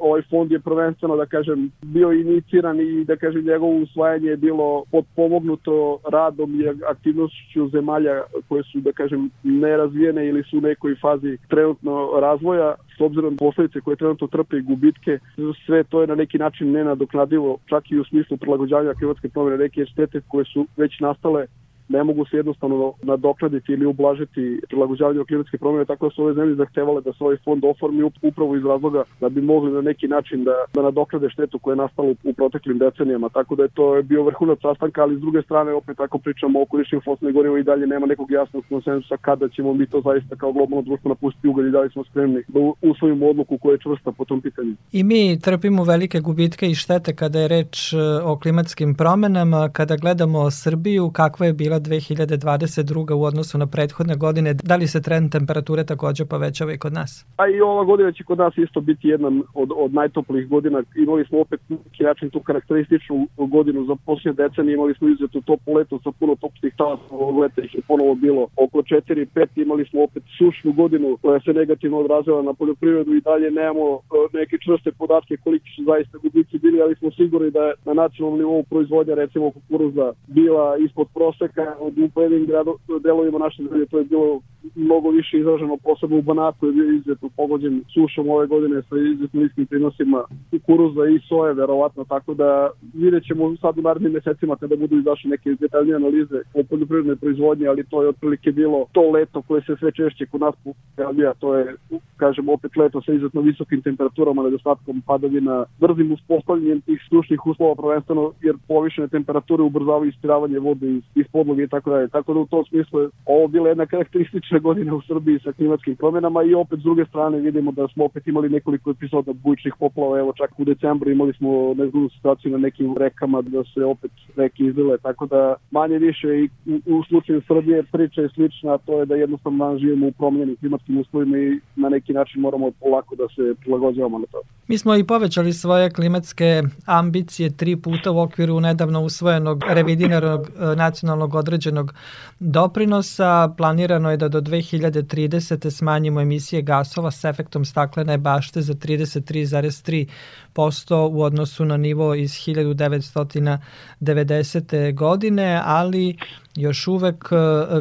ovaj fond je prvenstveno, da kažem, bio iniciran i da kažem njegovo usvajanje je bilo podpomognuto radom i aktivnošću zemalja koje su, da kažem, nerazvijene ili su u nekoj fazi trenutno razvoja, s obzirom na posledice koje trenutno trpe i gubitke, sve to je na neki način nenadoknadivo, čak i u smislu prilagođavanja klimatske promjene, neke štete koje su već nastale ne mogu se jednostavno nadoknaditi ili ublažiti prilagođavanje klimatske promjene, tako da su ove zemlje zahtevale da se ovaj fond oformi upravo iz razloga da bi mogli na neki način da, da nadoknade štetu koja je nastala u proteklim decenijama, tako da je to bio vrhunac sastanka, ali s druge strane opet ako pričamo o korišćenju fosilnih goriva i dalje nema nekog jasnog konsensusa kada ćemo mi to zaista kao globalno društvo napustiti ugalj i da li smo spremni da usvojimo odluku koja je čvrsta po tom pitanju. I mi trpimo velike gubitke i štete kada je reč e, o klimatskim promenama, kada gledamo Srbiju, kakva je bila bila 2022. u odnosu na prethodne godine. Da li se trend temperature takođe povećava i kod nas? A i ova godina će kod nas isto biti jedna od, od najtoplijih godina. Imali smo opet neki način tu karakterističnu godinu za posljednje decenije. Imali smo izuzetno toplo leto sa puno toplih talasa. Ovog leta ih je ponovo bilo oko 4-5. Imali smo opet sušnu godinu koja se negativno odrazila na poljoprivredu i dalje nemamo e, neke čvrste podatke koliki su zaista gubici bili, ali smo sigurni da je na nacionalnom nivou proizvodnja recimo kukuruza bila ispod proseka u pojedinim delovima naše zemlje to je bilo mnogo više izraženo, posebno u Banatu je bio izuzetno pogođen sušom ove godine sa izuzetno niskim prinosima kukuruza i soje, verovatno, tako da vidjet ćemo sad u narednim mesecima kada budu izašle neke detaljnije analize o poljoprivrednoj proizvodnji, ali to je otprilike bilo to leto koje se sve češće kod nas pojavlja, to je, kažem, opet leto sa izuzetno visokim temperaturama, nedostatkom padavina, brzim uspostavljanjem tih sušnih uslova, prvenstveno jer povišene temperature ubrzavaju ispiravanje vode iz, iz podloge i tako dalje. Tako da u tom smislu je ovo bila jedna karakteristična prošle godine u Srbiji sa klimatskim promjenama i opet s druge strane vidimo da smo opet imali nekoliko epizoda bujičnih poplava, evo čak u decembru imali smo nezgodnu situaciju na nekim rekama da se opet reke izlile, tako da manje više i u, u slučaju Srbije priča je slična, to je da jednostavno danas živimo u promenjenim klimatskim uslovima i na neki način moramo polako da se prilagođavamo na to. Mi smo i povećali svoje klimatske ambicije tri puta u okviru nedavno usvojenog revidiranog e, nacionalnog određenog doprinosa. Planirano je da do 2030. smanjimo emisije gasova s efektom staklene bašte za 33,3% u odnosu na nivo iz 1990. godine, ali još uvek e,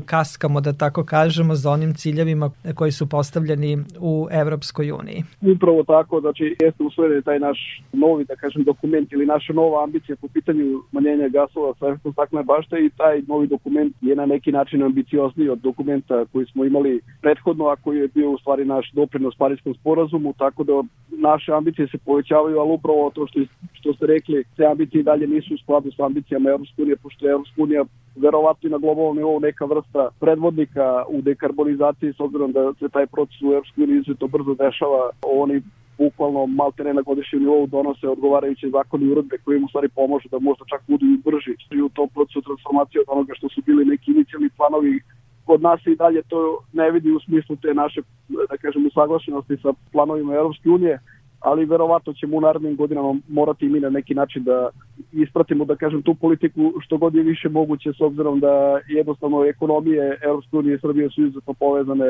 kaskamo, da tako kažemo, za onim ciljevima koji su postavljeni u Evropskoj uniji. Upravo tako, znači jeste usvojen taj naš novi, da kažem, dokument ili naša nova ambicija po pitanju manjenja gasova sa efektom staklene bašte i taj novi dokument je na neki način ambiciozniji od dokumenta koji smo imali prethodno, a koji je bio u stvari naš doprinos Parijskom sporazumu, tako da naše ambicije se povećavaju, ali upravo to što, što ste rekli, te ambicije dalje nisu u skladu sa ambicijama Evropske unije, pošto je Evropska unija verovatno na globalnom nivou neka vrsta predvodnika u dekarbonizaciji s obzirom da se taj proces u Evropskoj uniji izuzetno brzo dešava. Oni bukvalno maltene na godišnjem nivou donose odgovarajuće zakoni i uredbe koji im u stvari pomožu da možda čak budu i brži i u tom procesu transformacije od onoga što su bili neki inicijalni planovi kod nas i dalje to ne vidi u smislu te naše, da kažem, usaglašenosti sa planovima Europske unije, ali verovatno ćemo u narednim godinama morati i mi na neki način da ispratimo, da kažem, tu politiku što god je više moguće s obzirom da jednostavno ekonomije Europske unije i Srbije su izuzetno povezane,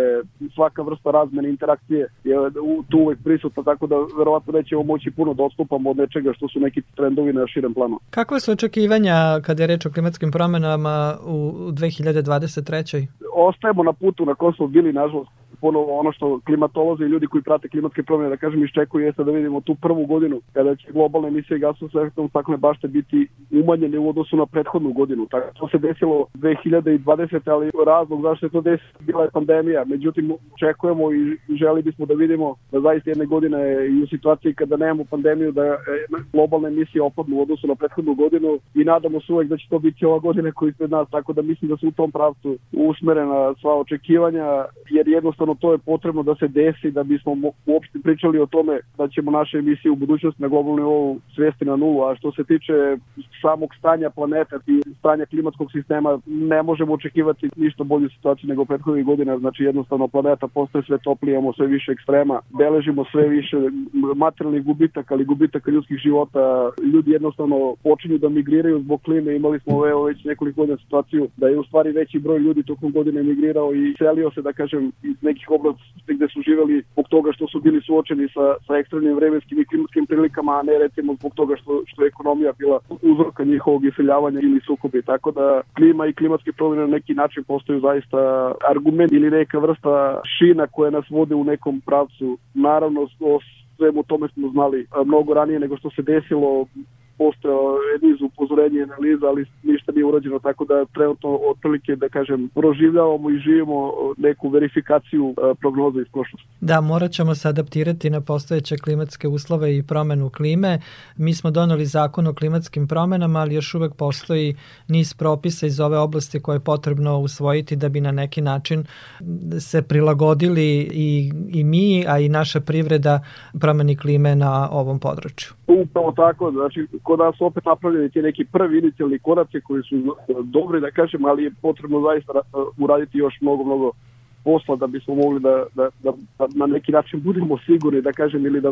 svaka vrsta razmene interakcije je tu uvek prisutna, tako da verovatno nećemo moći puno da odstupamo od nečega što su neki trendovi na širem planu. Kakve su očekivanja kada je reč o klimatskim promenama u 2023. Ostajemo na putu na kom smo bili, nažalost, ponovo ono što klimatolozi i ljudi koji prate klimatske promjene, da kažem, iščekuju jeste da vidimo tu prvu godinu kada će globalne emisije gasova sa efektom staklene bašte biti umanjene u odnosu na prethodnu godinu. Tako to se desilo 2020. ali razlog zašto je to desilo bila je pandemija. Međutim, očekujemo i želi bismo da vidimo da zaista jedne godine i u situaciji kada nemamo pandemiju da globalne emisije opadnu u odnosu na prethodnu godinu i nadamo se uvek da će to biti ova godina koja ispred nas, tako da mislim da su u tom pravcu usmerena sva očekivanja, jer jednostavno to je potrebno da se desi da bismo uopšte pričali o tome da ćemo naše emisije u budućnosti na globalnom nivou svesti na nulu, a što se tiče samog stanja planeta i stanja klimatskog sistema ne možemo očekivati ništa bolju situaciju nego prethodnih godina, znači jednostavno planeta postaje sve toplije, imamo sve više ekstrema, beležimo sve više materijalnih gubitaka, ali gubitaka ljudskih života, ljudi jednostavno počinju da migriraju zbog klime, imali smo evo već nekoliko godina situaciju da je u stvari veći broj ljudi tokom godine migrirao i selio se, da kažem, nekih oblasti gde su živeli zbog toga što su bili suočeni sa, sa ekstremnim vremenskim i klimatskim prilikama, a ne recimo zbog toga što, što je ekonomija bila uzroka njihovog iseljavanja ili sukobi. Tako da klima i klimatske promjene na neki način postaju zaista argument ili neka vrsta šina koja nas vode u nekom pravcu. Naravno, o svemu tome smo znali mnogo ranije nego što se desilo postojao niz upozorenja i analiza, ali ništa nije urađeno, tako da trenutno otprilike, da kažem, proživljavamo i živimo neku verifikaciju e, prognoza iz prošlosti. Da, morat ćemo se adaptirati na postojeće klimatske uslove i promenu klime. Mi smo doneli zakon o klimatskim promenama, ali još uvek postoji niz propisa iz ove oblasti koje je potrebno usvojiti da bi na neki način se prilagodili i, i mi, a i naša privreda promeni klime na ovom području. Upravo tako, znači kod nas opet napravljeni ti neki prvi inicijalni koraci koji su dobri da kažem, ali je potrebno zaista uraditi još mnogo, mnogo posla da bismo mogli da, da, da, da na neki način budemo sigurni da kažem ili da,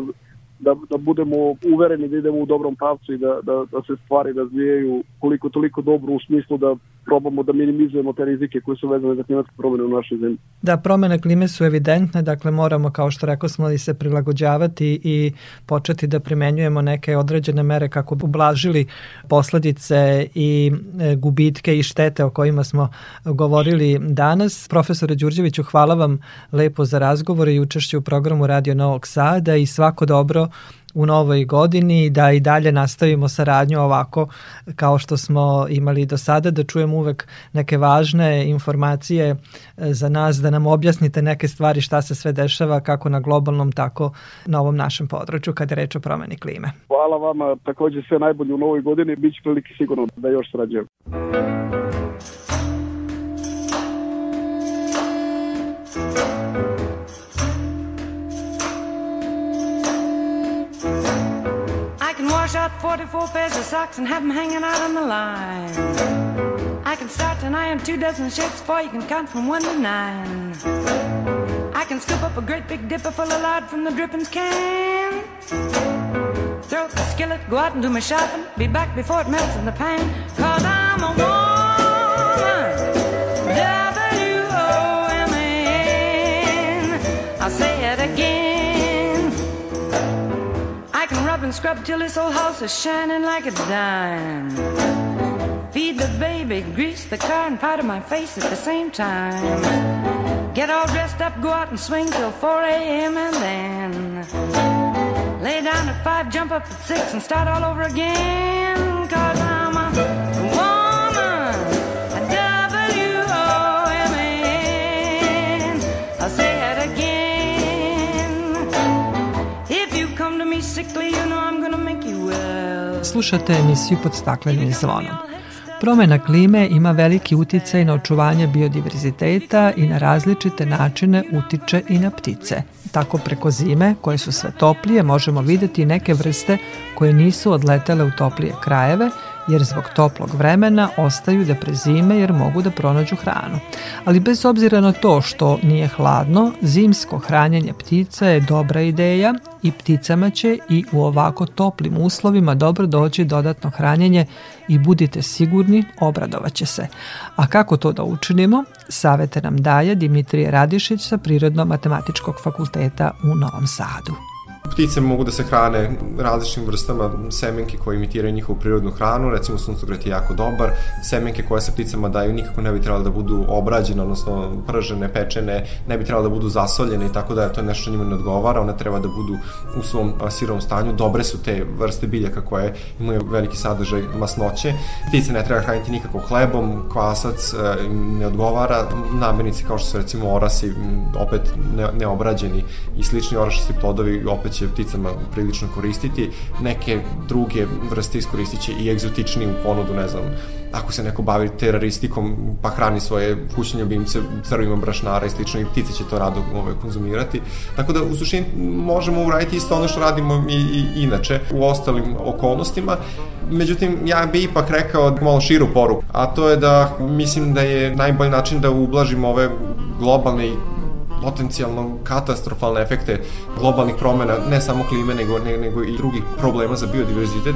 da, da budemo uvereni da idemo u dobrom pravcu i da, da, da se stvari razvijaju koliko toliko dobro u smislu da probamo da minimizujemo te rizike koje su vezane za klimatske promene u našoj zemlji. Da, promene klime su evidentne, dakle moramo, kao što rekao smo, i se prilagođavati i početi da primenjujemo neke određene mere kako bi ublažili posledice i e, gubitke i štete o kojima smo govorili danas. Profesore Đurđeviću, hvala vam lepo za razgovor i učešću u programu Radio Novog Sada i svako dobro u novoj godini da i dalje nastavimo saradnju ovako kao što smo imali do sada, da čujemo uvek neke važne informacije e, za nas, da nam objasnite neke stvari šta se sve dešava kako na globalnom, tako na ovom našem području kada je reč o promeni klime. Hvala vama, takođe sve najbolje u novoj godini, bit će prilike sigurno da još sarađujemo. Wash out 44 pairs of socks and have them hanging out on the line. I can start to iron two dozen shirts before you can count from one to nine. I can scoop up a great big dipper full of lard from the drippings can. Throw up the skillet, go out and do my shopping. Be back before it melts in the pan. Cause I'm a woman. Scrub till this old house is shining like a dime. Feed the baby, grease the car, and powder my face at the same time. Get all dressed up, go out and swing till 4 a.m. and then lay down at five, jump up at six, and start all over again. Slušate emisiju pod staklenim zvonom. Promena klime ima veliki uticaj na očuvanje biodiverziteta i na različite načine utiče i na ptice. Tako preko zime, koje su sve toplije, možemo videti neke vrste koje nisu odletele u toplije krajeve, jer zbog toplog vremena ostaju da prezime jer mogu da pronađu hranu. Ali bez obzira na to što nije hladno, zimsko hranjenje ptica je dobra ideja i pticama će i u ovako toplim uslovima dobro doći dodatno hranjenje i budite sigurni, obradovaće se. A kako to da učinimo? Savete nam daje Dimitrije Radišić sa Prirodno-matematičkog fakulteta u Novom Sadu. Ptice mogu da se hrane različitim vrstama semenke koje imitiraju njihovu prirodnu hranu, recimo suncokret je jako dobar, semenke koje se pticama daju nikako ne bi trebalo da budu obrađene, odnosno pržene, pečene, ne bi trebalo da budu zasoljene i tako da to je nešto njima ne odgovara, one treba da budu u svom sirovom stanju, dobre su te vrste biljaka koje imaju veliki sadržaj masnoće, ptice ne treba hraniti nikako hlebom, kvasac ne odgovara, namirnice kao što su recimo orasi, opet ne, neobrađeni i slični orašasti plodovi opet će pticama prilično koristiti, neke druge vrste iskoristit će i egzotični u ponudu, ne znam, ako se neko bavi teroristikom pa hrani svoje kućne ljubimce crvima brašnara i slično i ptice će to rado ove, konzumirati. Tako da u suštini možemo uraditi isto ono što radimo i, i inače u ostalim okolnostima. Međutim, ja bih ipak rekao malo širu poruku, a to je da mislim da je najbolji način da ublažimo ove globalne potencijalno katastrofalne efekte globalnih promena, ne samo klime, nego, ne, nego i drugih problema za biodiverzitet,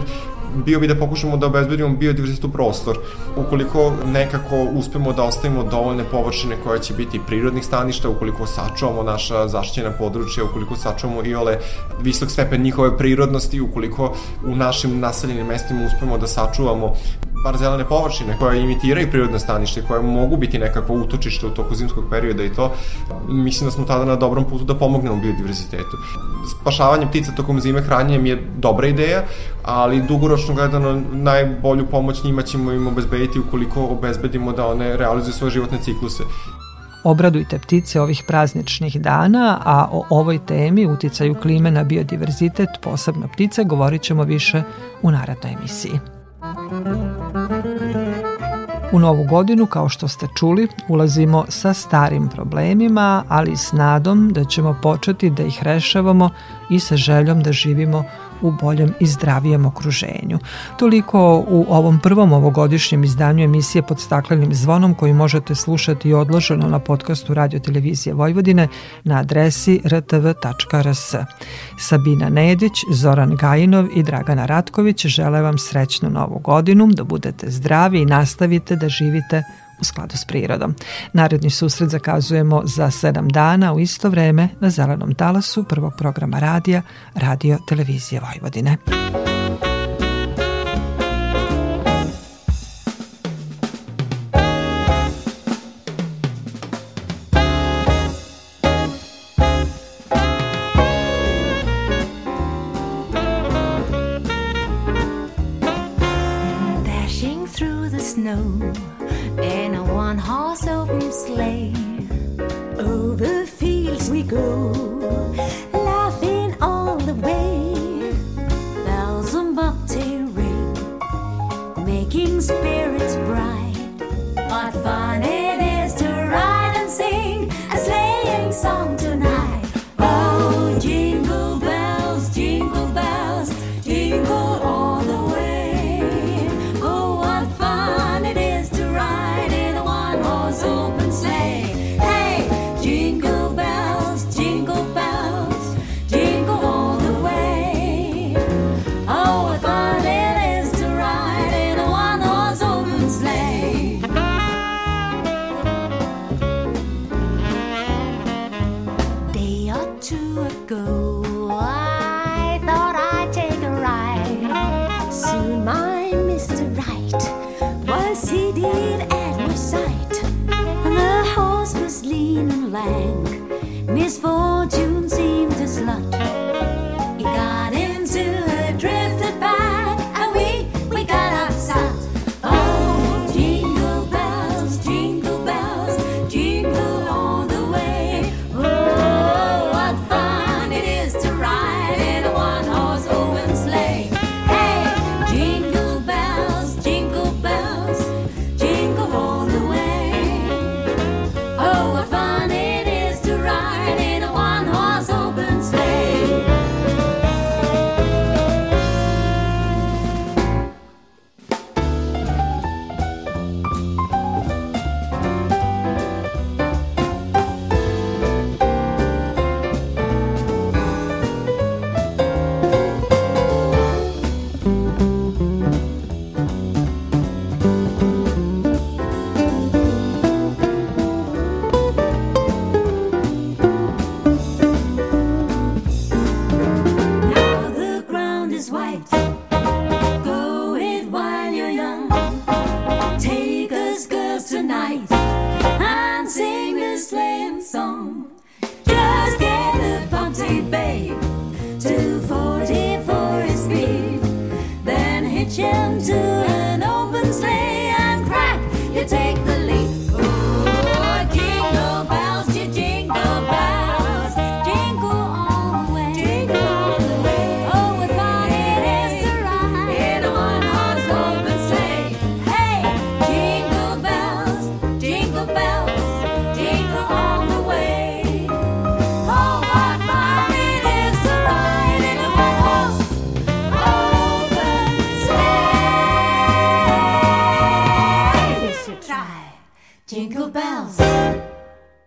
bio bi da pokušamo da obezbedimo biodiverzitet u prostor. Ukoliko nekako uspemo da ostavimo dovoljne površine koje će biti prirodnih staništa, ukoliko sačuvamo naša zaštićena područja, ukoliko sačuvamo i ole visok stepen njihove prirodnosti, ukoliko u našim naseljenim mestima uspemo da sačuvamo bar zelene površine koje imitiraju prirodne stanište, koje mogu biti nekako utočište u toku zimskog perioda i to, mislim da smo tada na dobrom putu da pomognemo biodiverzitetu. Spašavanje ptica tokom zime hranjenjem je dobra ideja, ali dugoročno gledano najbolju pomoć njima ćemo im obezbediti ukoliko obezbedimo da one realizuju svoje životne cikluse. Obradujte ptice ovih prazničnih dana, a o ovoj temi uticaju klime na biodiverzitet, posebno ptice, govorit ćemo više u narednoj emisiji. U novu godinu, kao što ste čuli, ulazimo sa starim problemima, ali s nadom da ćemo početi da ih rešavamo i sa željom da živimo u boljem i zdravijem okruženju. Toliko u ovom prvom ovogodišnjem izdanju emisije pod staklenim zvonom koji možete slušati odloženo na podcastu Radio Televizije Vojvodine na adresi rtv.rs. Sabina Nedić, Zoran Gajinov i Dragana Ratković žele vam srećnu novu godinu, da budete zdravi i nastavite da živite u skladu s prirodom. Naredni susret zakazujemo za 7 dana u isto vreme na zelenom talasu prvog programa radija Radio Televizije Vojvodine.